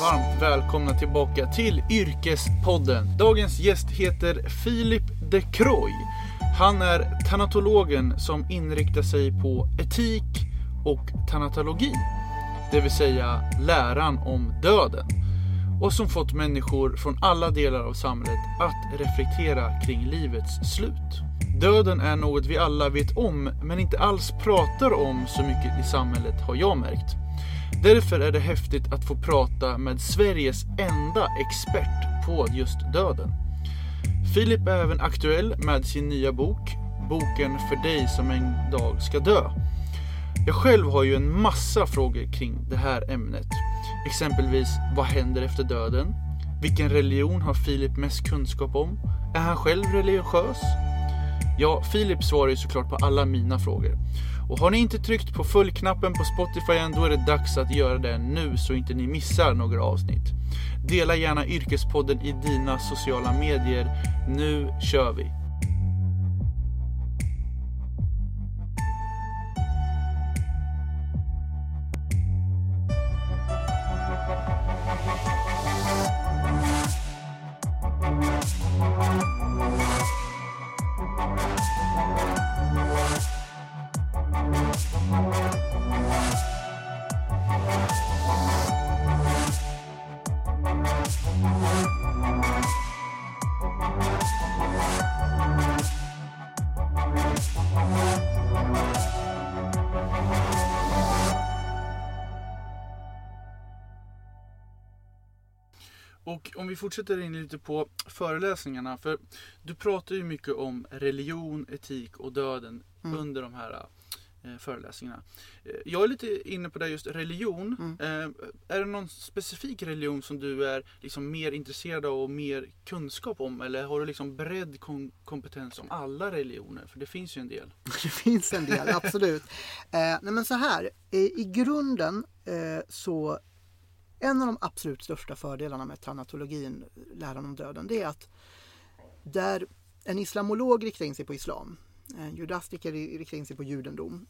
varmt välkomna tillbaka till Yrkespodden. Dagens gäst heter Filip de Croy. Han är tanatologen som inriktar sig på etik och tanatologi. Det vill säga läran om döden. Och som fått människor från alla delar av samhället att reflektera kring livets slut. Döden är något vi alla vet om men inte alls pratar om så mycket i samhället har jag märkt. Därför är det häftigt att få prata med Sveriges enda expert på just döden. Filip är även aktuell med sin nya bok, Boken för dig som en dag ska dö. Jag själv har ju en massa frågor kring det här ämnet. Exempelvis, vad händer efter döden? Vilken religion har Filip mest kunskap om? Är han själv religiös? Ja, Filip svarar ju såklart på alla mina frågor. Och har ni inte tryckt på fullknappen på Spotify än, då är det dags att göra det nu så inte ni missar några avsnitt. Dela gärna Yrkespodden i dina sociala medier. Nu kör vi! Vi fortsätter in lite på föreläsningarna. För du pratar ju mycket om religion, etik och döden Mm. under de här eh, föreläsningarna. Eh, jag är lite inne på det just religion. Mm. Eh, är det någon specifik religion som du är liksom mer intresserad av och mer kunskap om? Eller har du liksom bredd kom- kompetens om alla religioner? För det finns ju en del. Det finns en del, absolut. Eh, nej men så här, i, i grunden eh, så en av de absolut största fördelarna med tanatologin, läran om döden, det är att där en islamolog riktar in sig på islam, en judastiker riktar in sig på judendom,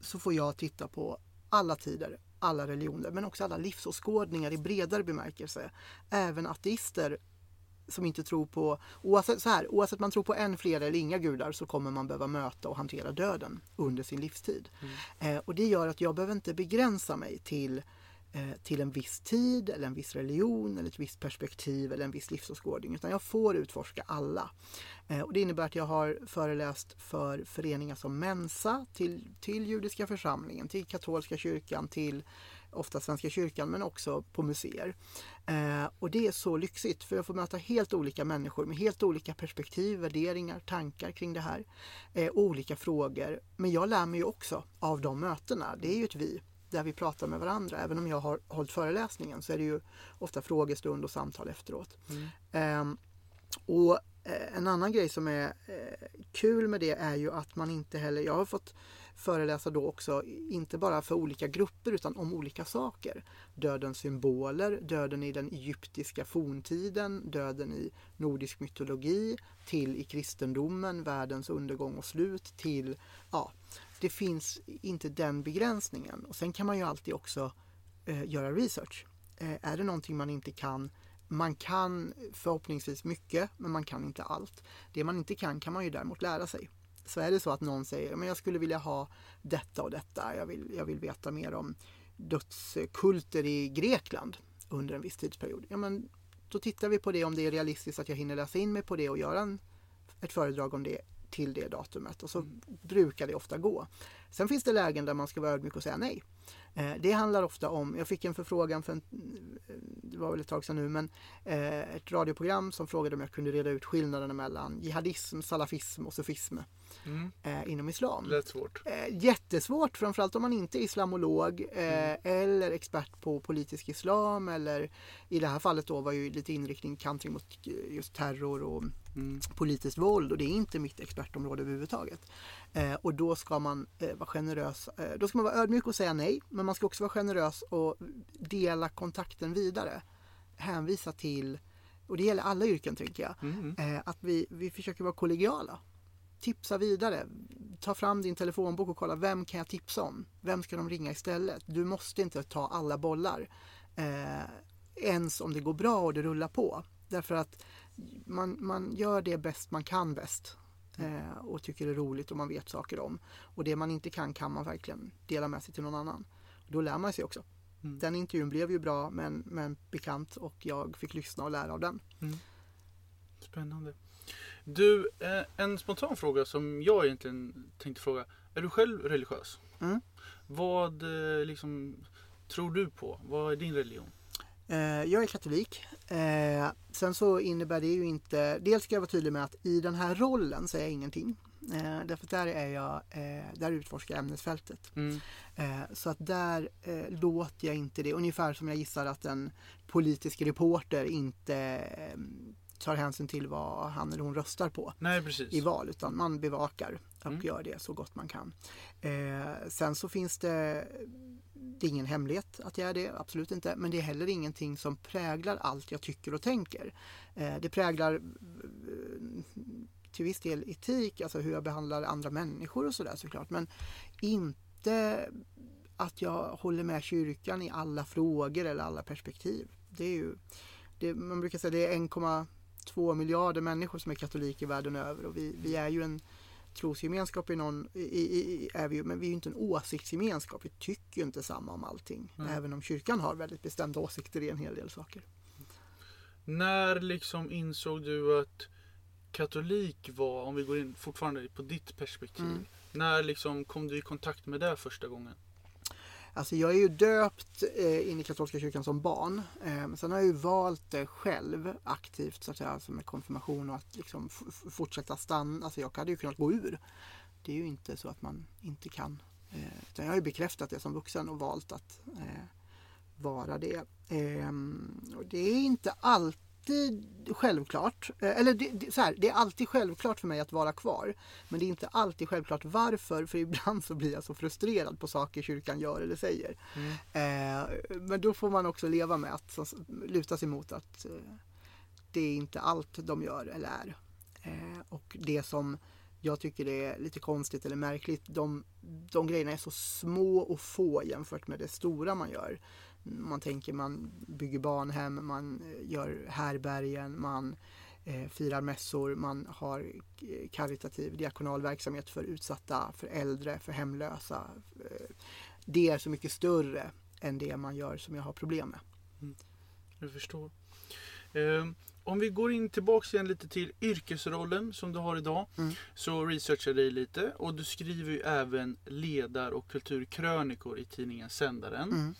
så får jag titta på alla tider, alla religioner, men också alla livsåskådningar i bredare bemärkelse. Även ateister som inte tror på, oavsett, så här, oavsett man tror på en, flera eller inga gudar så kommer man behöva möta och hantera döden under sin livstid. Eh, och det gör att jag behöver inte begränsa mig till, Eh, till en viss tid eller en viss religion eller ett visst perspektiv eller en viss livsåskådning utan jag får utforska alla. Eh, och det innebär att jag har föreläst för föreningar som Mensa, till, till judiska församlingen, till katolska kyrkan, till ofta Svenska kyrkan men också på museer. Eh, och det är så lyxigt för jag får möta helt olika människor med helt olika perspektiv, värderingar, tankar kring det här. Eh, olika frågor. Men jag lär mig ju också av de mötena. Det är ju ett vi där vi pratar med varandra. Även om jag har hållit föreläsningen så är det ju ofta frågestund och samtal efteråt. Ehm, och eh, en annan grej som är eh, kul med det är ju att man inte heller, jag har fått föreläsa då också, inte bara för olika grupper utan om olika saker. Dödens symboler, döden i den egyptiska forntiden, döden i nordisk mytologi, till i kristendomen, världens undergång och slut, till, ja, det finns inte den begränsningen. Och sen kan man ju alltid också eh, göra research. Eh, är det någonting man inte kan man kan förhoppningsvis mycket, men man kan inte allt. Det man inte kan kan man ju däremot lära sig. Så är det så att någon säger men jag skulle vilja ha detta och detta, jag vill, jag vill veta mer om dödskulter i Grekland under en viss tidsperiod. Ja, men då tittar vi på det om det är realistiskt att jag hinner läsa in mig på det och göra en, ett föredrag om det till det datumet och så brukar det ofta gå. Sen finns det lägen där man ska vara ödmjuk och säga nej. Eh, Det handlar ofta om, jag fick en förfrågan för en, det var väl ett tag sedan nu, men eh, ett radioprogram som frågade om jag kunde reda ut skillnaderna mellan jihadism, salafism och sufism Mm. eh, inom islam. Lätt svårt. Eh, jättesvårt, framförallt om man inte är islamolog eh, eller expert på politisk islam eller i det här fallet då var ju lite inriktning kantring mot eh, just terror och Mm. politiskt våld och det är inte mitt expertområde överhuvudtaget. Eh, och då ska man eh, vara generös. Eh, då ska man vara ödmjuk och säga nej, men man ska också vara generös och dela kontakten vidare. Hänvisa till, och det gäller alla yrken tänker jag, Mm. eh, att vi, vi försöker vara kollegiala. Tipsa vidare. Ta fram din telefonbok och kolla vem kan jag tipsa om? Vem ska de ringa istället? Du måste inte ta alla bollar. Eh, ens om det går bra och det rullar på. Därför att man, man gör det bäst man kan bäst. Eh, och tycker det är roligt och man vet saker om. Och det man inte kan kan man verkligen dela med sig till någon annan. Då lär man sig också. Mm. Den intervjun blev ju bra men, men bekant och jag fick lyssna och lära av den. Spännande. Du, eh, en spontan fråga som jag egentligen tänkte fråga. Är du själv religiös? Mm. Vad eh, liksom tror du på? Vad är din religion? Eh, jag är katolik. Eh, sen så innebär det ju inte, dels ska jag vara tydlig med att i den här rollen är jag ingenting. Eh, därför att där är jag, eh, där utforskar jag ämnesfältet. Mm. Eh, så att där eh, låter jag inte det, ungefär som jag gissar att en politisk reporter inte tar hänsyn till vad han eller hon röstar på Nej, i val utan man bevakar och Mm. gör det så gott man kan. Sen så finns det, det är ingen hemlighet att jag är det, absolut inte, men det är heller ingenting som präglar allt jag tycker och tänker. Eh, det präglar eh, till viss del etik, alltså hur jag behandlar andra människor och sådär såklart, men inte att jag håller med kyrkan i alla frågor eller alla perspektiv. Det är ju, det, man brukar säga det är 1,2 miljarder människor som är katoliker världen över och vi, vi är ju en trosgemenskap i någon, i, i, är vi ju, men vi är ju inte en åsiktsgemenskap. Vi tycker ju inte samma om allting. Mm. Även om kyrkan har väldigt bestämda åsikter i en hel del saker. När liksom insåg du att katolik var, om vi går in fortfarande på ditt perspektiv. Mm. När liksom kom du i kontakt med det första gången? Alltså jag är ju döpt eh, in i katolska kyrkan som barn. Eh, sen har jag ju valt det själv aktivt så att säga, alltså med konfirmation och att liksom fortsätta stanna. Alltså jag hade ju kunnat gå ur. Det är ju inte så att man inte kan. Eh, utan jag har ju bekräftat det som vuxen och valt att eh, vara det. Eh, och det är inte alltid självklart. Eh, eller det, det, så här, det är alltid självklart för mig att vara kvar. Men det är inte alltid självklart varför. För ibland så blir jag så frustrerad på saker kyrkan gör eller säger. Mm. Eh, men då får man också leva med att så, luta sig mot att eh, det är inte allt de gör eller är. Eh, och det som jag tycker är lite konstigt eller märkligt, de, de grejerna är så små och få jämfört med det stora man gör. Man tänker man bygger barnhem, man eh, gör härbergen, man eh, firar mässor, man har eh, karitativ diakonal verksamhet för utsatta, för äldre, för hemlösa. Eh, det är så mycket större än det man gör som jag har problem med. Jag förstår. Ehm, om vi går in tillbaks igen lite till yrkesrollen som du har idag. Mm. Så researchar jag lite och du skriver ju även ledar och kulturkrönikor i tidningen Sändaren. Mm.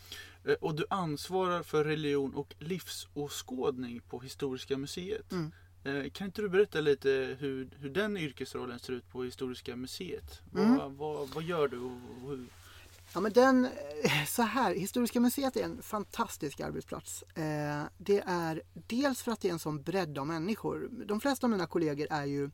Eh, Och du ansvarar för religion och livsåskådning på Historiska museet. Mm. Eh, Kan inte du berätta lite hur, hur den yrkesrollen ser ut på Historiska museet? Mm. Vad, vad, vad gör du? Och hur? Ja, men den, eh, så här, Historiska museet är en fantastisk arbetsplats. Det är dels för att det är en sån bredd av människor. De flesta av mina kollegor är ju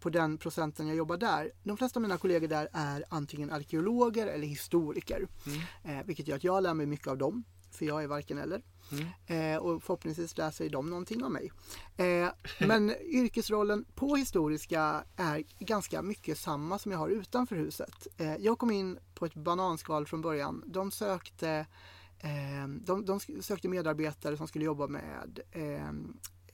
på den procenten jag jobbar där. De flesta av mina kollegor där är antingen arkeologer eller historiker. Mm. Eh, vilket gör att jag lär mig mycket av dem. För jag är varken eller. Mm. Eh, och förhoppningsvis lär sig de någonting av mig. Eh, men yrkesrollen på historiska är ganska mycket samma som jag har utanför huset. Eh, jag kom in på ett bananskal från början. De sökte, eh, de, de sökte medarbetare som skulle jobba med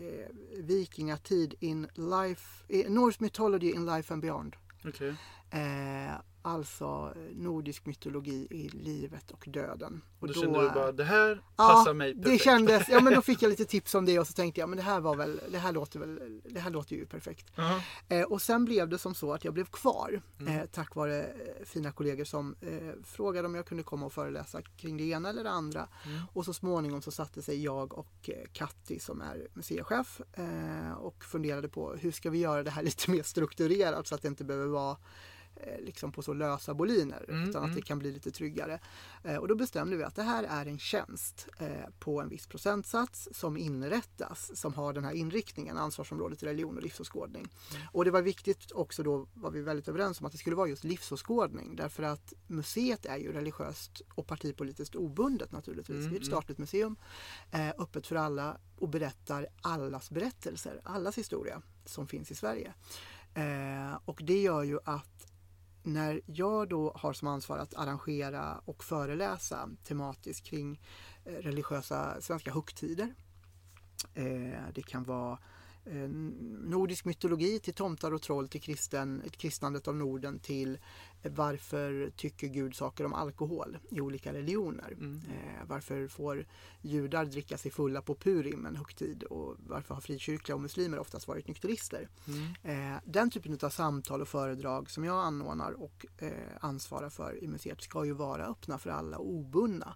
eh, vikingatid in life, eh, Norse mythology in life and beyond. Okay. Eh, alltså nordisk mytologi i livet och döden. Och då, då, kände du bara, det här Ja, passar mig perfekt. det kändes, ja men då fick jag lite tips om det och så tänkte jag men det här var väl, det här låter väl, det här låter ju perfekt. Jaha. Eh, och sen blev det som så att jag blev kvar Mm. eh, tack vare eh, fina kollegor som eh, frågade om jag kunde komma och föreläsa kring det ena eller det andra. Mm. Och så småningom så satte sig jag och eh, Katti som är museichef eh, och funderade på hur ska vi göra det här lite mer strukturerat så att det inte behöver vara liksom på så lösa boliner Mm, utan att mm. det kan bli lite tryggare. Eh, och då bestämde vi att det här är en tjänst eh, på en viss procentsats som inrättas som har den här inriktningen, ansvarsområdet religion och livsåskådning. Mm. Och det var viktigt också då var vi väldigt överens om att det skulle vara just livsåskådning därför att museet är ju religiöst och partipolitiskt obundet naturligtvis. Mm, det är ett mm. statligt museum eh, öppet för alla och berättar allas berättelser, allas historia som finns i Sverige. Eh, och det gör ju att när jag då har som ansvar att arrangera och föreläsa tematiskt kring eh, religiösa svenska högtider. Eh, det kan vara nordisk mytologi till tomtar och troll till kristen, kristnandet av Norden till varför tycker Gud saker om alkohol i olika religioner? Mm. Eh, varför får judar dricka sig fulla på Purim, en högtid? Och varför har frikyrkliga och muslimer oftast varit nykterister? Mm. Eh, den typen av samtal och föredrag som jag anordnar och eh, ansvarar för i museet ska ju vara öppna för alla och obundna.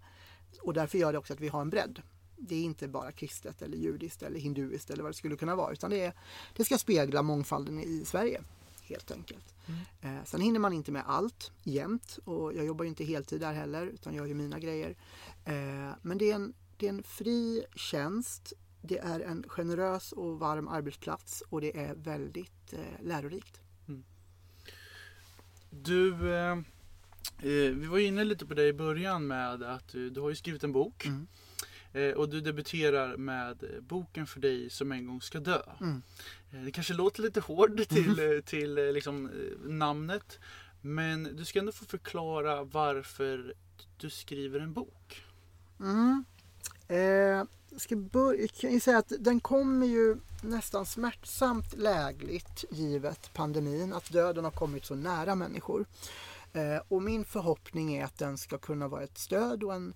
Och därför gör det också att vi har en bredd. Det är inte bara kristet eller judiskt eller hinduiskt eller vad det skulle kunna vara utan det, är, det ska spegla mångfalden i Sverige helt enkelt. Mm. Eh, sen hinner man inte med allt jämt och jag jobbar ju inte heltid där heller utan gör ju mina grejer. Eh, men det är, en, det är en fri tjänst. Det är en generös och varm arbetsplats och det är väldigt eh, lärorikt. Du, eh, eh, vi var inne lite på det i början med att du, du har ju skrivit en bok. Mm. Eh, och du debuterar med eh, boken för dig som en gång ska dö. Mm. Eh, det kanske låter lite hård till, eh, till liksom, namnet. Men du ska ändå få förklara varför du skriver en bok. Mm. Eh, jag ska börja, jag kan säga att den kommer ju nästan smärtsamt lägligt givet pandemin, att döden har kommit så nära människor. Eh, och min förhoppning är att den ska kunna vara ett stöd och en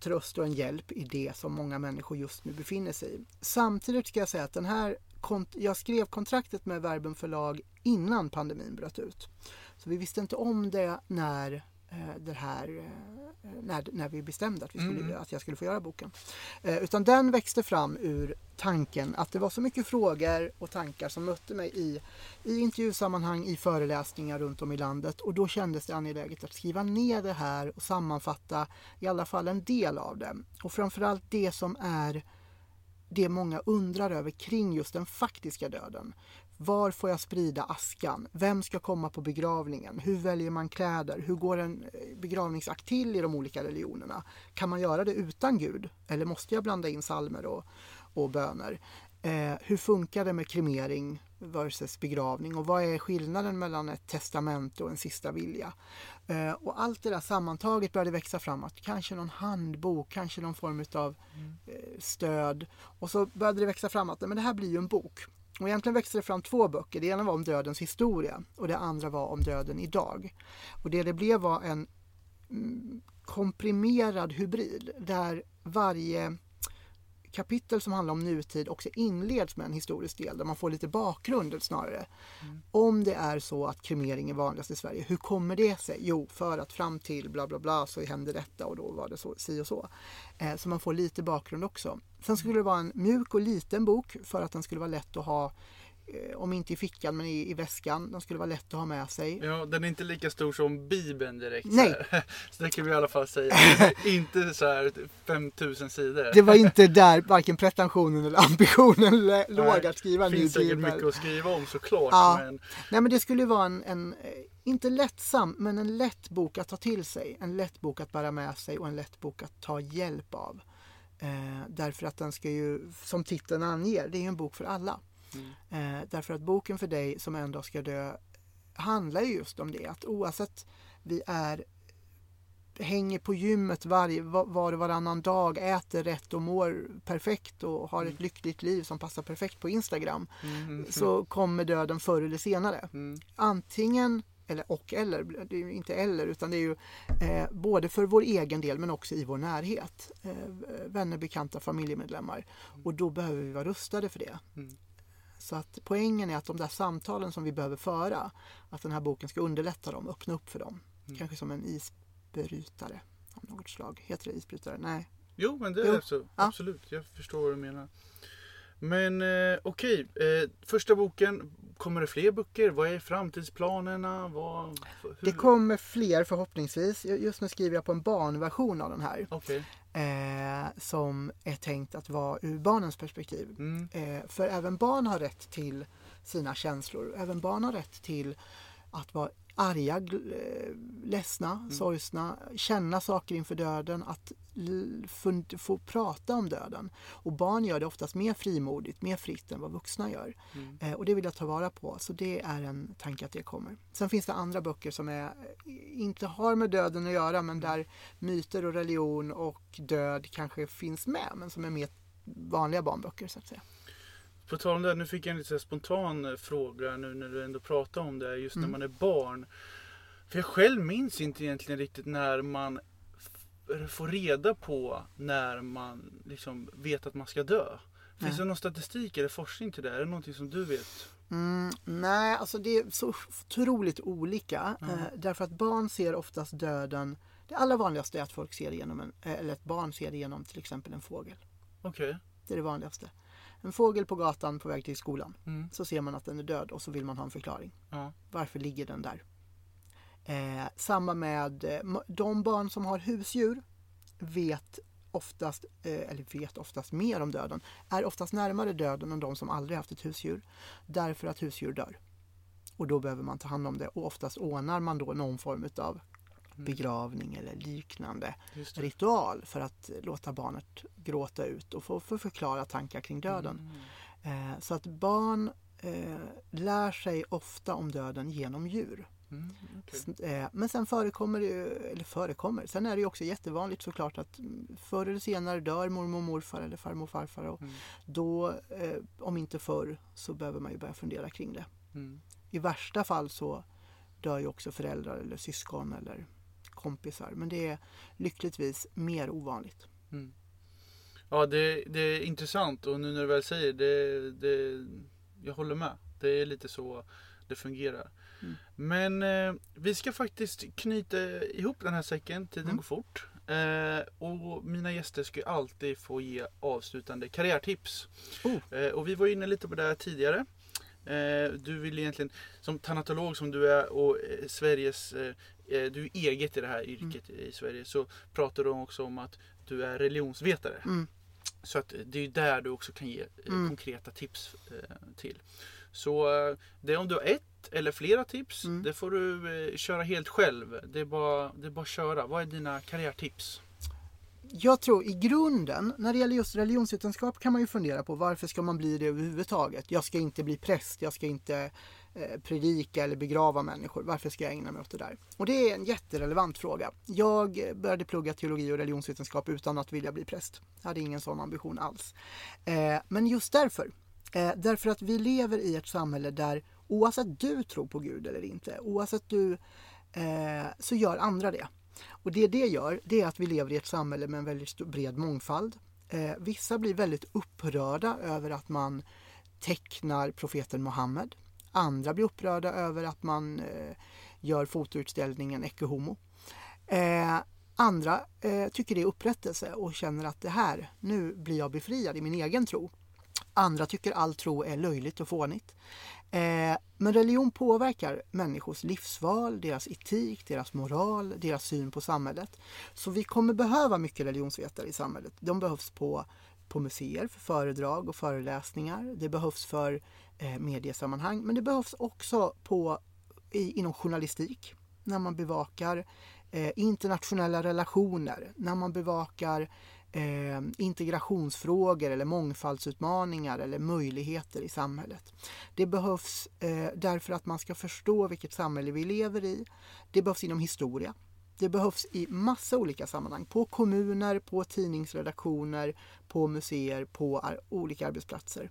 tröst och en hjälp i det som många människor just nu befinner sig i. Samtidigt ska jag säga att den här, kont- jag skrev kontraktet med Verbum förlag innan pandemin bröt ut. Så vi visste inte om det när det här eh, när, när vi bestämde att, vi skulle, Mm. att jag skulle få göra boken. Eh, utan den växte fram ur tanken att det var så mycket frågor och tankar som mötte mig i, i intervjusammanhang, i föreläsningar runt om i landet och då kändes det angeläget att skriva ner det här och sammanfatta i alla fall en del av det. Och framförallt det som är det många undrar över kring just den faktiska döden. Var får jag sprida askan? Vem ska komma på begravningen? Hur väljer man kläder? Hur går en eh, begravningsakt till i de olika religionerna? Kan man göra det utan Gud? Eller måste jag blanda in salmer och, och böner? Eh, hur funkar det med kremering versus begravning? Och vad är skillnaden mellan ett testament och en sista vilja? Eh, och allt det där sammantaget började växa fram att kanske någon handbok, kanske någon form av eh, stöd. Och så började det växa fram att men det här blir ju en bok. Och egentligen växte det fram två böcker. Det ena var om dödens historia och det andra var om döden idag. Och det det blev var en mm, komprimerad hybrid där varje kapitel som handlar om nutid också inleds med en historisk del där man får lite bakgrund snarare. Om det är så att kremering är vanligast i Sverige, hur kommer det sig? Jo, för att fram till bla bla bla så hände detta och då var det så, si och så. Eh, så man får lite bakgrund också. Sen skulle det vara en mjuk och liten bok för att den skulle vara lätt att ha om inte i fickan men i, i väskan. Den skulle vara lätt att ha med sig. Ja, den är inte lika stor som Bibeln direkt. Nej. Så, så det kan vi i alla fall säga. inte så här 5000 sidor. Det var inte där varken pretensionen eller ambitionen låg att skriva en Det ny finns säkert bibel. mycket att skriva om såklart. Ja. Men Nej men det skulle vara en, en, eh, inte lättsam, men en lätt bok att ta till sig. En lätt bok att bära med sig och en lätt bok att ta hjälp av. Eh, därför att den ska ju, som titeln anger, det är ju en bok för alla. Mm. Eh, därför att boken för dig som en dag ska dö handlar ju just om det. Att oavsett vi är hänger på gymmet varje, var och varannan dag, äter rätt och mår perfekt och har ett lyckligt liv som passar perfekt på Instagram mm, så kommer döden förr eller senare. mm, Antingen, eller och eller, det är ju inte eller utan det är ju eh, både för vår egen del men också i vår närhet. Eh, vänner, bekanta, familjemedlemmar. Och då behöver vi vara rustade för det. Så att poängen är att de där samtalen som vi behöver föra, att den här boken ska underlätta dem, öppna upp för dem. Mm. Kanske som en isbrytare av något slag. Heter det isbrytare? Nej. Jo, men det Jo. är så. Ja. Absolut, jag förstår vad du menar. Men eh, okej, eh, första boken. Kommer det fler böcker? Vad är framtidsplanerna? Vad, hur? Det kommer fler förhoppningsvis. Just nu skriver jag på en barnversion av den här. Okej. Eh, som är tänkt att vara ur barnens perspektiv. Mm. Eh, för även barn har rätt till sina känslor. Även barn har rätt till att vara arga, ledsna, sorgsna, känna saker inför döden, att få prata om döden. Och barn gör det oftast mer frimodigt, mer fritt än vad vuxna gör. Eh, och det vill jag ta vara på, så det är en tanke att det kommer. Sen finns det andra böcker som är, inte har med döden att göra, men där myter och religion och död kanske finns med, men som är mer vanliga barnböcker så att säga. På tal om det, nu fick jag en lite spontan eh, fråga nu när du ändå pratar om det, just när Mm. man är barn. För jag själv minns inte egentligen riktigt när man får reda på när man liksom vet att man ska dö. Finns Nej. det någon statistik eller forskning till det? Är det någonting som du vet? Mm, nej, alltså det är så otroligt olika. Mm. Eh, därför att barn ser oftast döden. Det allra vanligaste är att folk ser igenom en, eh, eller ett barn ser igenom till exempel en fågel. Okej. Det är det vanligaste. En fågel på gatan på väg till skolan. Mm. Så ser man att den är död och så vill man ha en förklaring. Ja. Varför ligger den där? Eh, samma med eh, de barn som har husdjur vet oftast, eh, eller vet oftast mer om döden, är oftast närmare döden än de som aldrig haft ett husdjur. Därför att husdjur dör. Och då behöver man ta hand om det och oftast ordnar man då någon form av begravning eller liknande ritual för att låta barnet gråta ut och få, få förklara tankar kring döden. Mm. Eh, så att barn eh, lär sig ofta om döden genom djur. Mm. S- Eh, men sen förekommer det ju, eller förekommer, sen är det ju också jättevanligt såklart att mm, förr eller senare dör mormor och morfar eller farmor och farfar och Mm. då, om inte förr, så behöver man ju börja fundera kring det. Mm. I värsta fall så dör ju också föräldrar eller syskon eller kompisar men det är lyckligtvis mer ovanligt. Mm. Ja, det, det är intressant och nu när du väl säger det, det, jag håller med. Det är lite så det fungerar. Mm. Men eh, vi ska faktiskt knyta ihop den här säcken, tiden Mm. går fort. Eh, och mina gäster ska alltid få ge avslutande karriärtips. Oh. Eh, och vi var inne lite på det här tidigare. Eh, du vill egentligen, som tanatolog som du är och eh, Sveriges, eh, du är eget i det här yrket i Sverige, så pratar du också om att du är religionsvetare. Mm. Så att det är där du också kan ge eh, Mm. konkreta tips eh, till. Så eh, det är om du har ett eller flera tips, Mm. det får du eh, köra helt själv. Det är, bara, det är bara att köra. Vad är dina karriärtips? Jag tror i grunden, när det gäller just religionsvetenskap kan man ju fundera på varför ska man bli det överhuvudtaget? Jag ska inte bli präst, jag ska inte eh, Eh, predika eller begrava människor. Varför ska jag ägna mig åt det där? Och det är en jätterelevant fråga. Jag började plugga teologi och religionsvetenskap utan att vilja bli präst. Jag hade ingen sån ambition alls. Eh, men just därför. Eh, därför att vi lever i ett samhälle där oavsett du tror på Gud eller inte, oavsett du, så gör andra det. Och det det gör, det är att vi lever i ett samhälle med en väldigt bred mångfald. Vissa blir väldigt upprörda över att man tecknar profeten Muhammed. Andra blir upprörda över att man eh, gör fotoutställningen Ecce Homo. Eh, andra eh, tycker det är upprättelse och känner att det här, nu blir jag befriad i min egen tro. Andra tycker all tro är löjligt och fånigt. Eh, men religion påverkar människors livsval, deras etik, deras moral, deras syn på samhället. Så vi kommer behöva mycket religionsvetare i samhället. De behövs på, på museer för föredrag och föreläsningar. Det behövs för Eh, mediesammanhang, men det behövs också på, i, inom journalistik när man bevakar eh, internationella relationer, när man bevakar eh, integrationsfrågor eller mångfaldsutmaningar eller möjligheter i samhället. Det behövs eh, därför att man ska förstå vilket samhälle vi lever i. Det behövs inom historia. Det behövs i massa olika sammanhang. På kommuner, på tidningsredaktioner, på museer, på ar- olika arbetsplatser.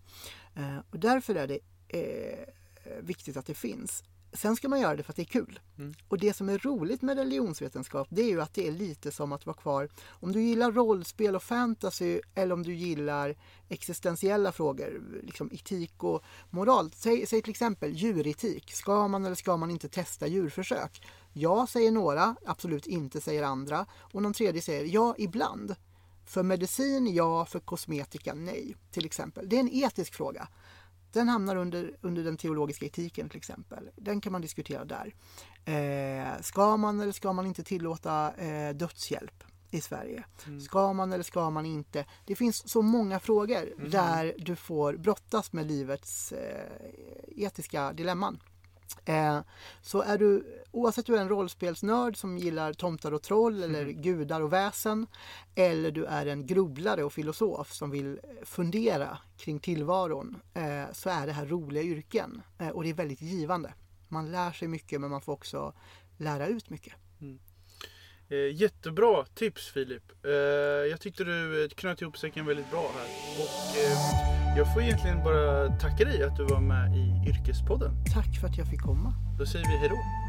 Eh, och därför är det eh, viktigt att det finns. Sen ska man göra det för att det är kul. Mm. Och det som är roligt med religionsvetenskap det är ju att det är lite som att vara kvar. Om du gillar rollspel och fantasy eller om du gillar existentiella frågor, liksom etik och moral. Säg, säg till exempel djuretik. Ska man eller ska man inte testa djurförsök? Ja, säger några. Absolut inte, säger andra. Och någon tredje säger ja, ibland. För medicin ja, för kosmetika nej. Till exempel. Det är en etisk fråga. Den hamnar under, under den teologiska etiken till exempel. Den kan man diskutera där. Eh, ska man eller ska man inte tillåta eh, dödshjälp i Sverige? Ska man eller ska man inte? Det finns så många frågor där du får brottas med livets eh, etiska dilemman. Eh, så är du, oavsett du är en rollspelsnörd som gillar tomtar och troll eller Mm. gudar och väsen eller du är en grubblare och filosof som vill fundera kring tillvaron eh, så är det här roliga yrken eh, och det är väldigt givande. Man lär sig mycket men man får också lära ut mycket. Eh, jättebra tips Filip. Eh, jag tyckte du eh, knöt ihop säcken väldigt bra här. Och eh, jag får egentligen bara tacka dig att du var med i Yrkespodden. Tack för att jag fick komma. Då säger vi hejdå.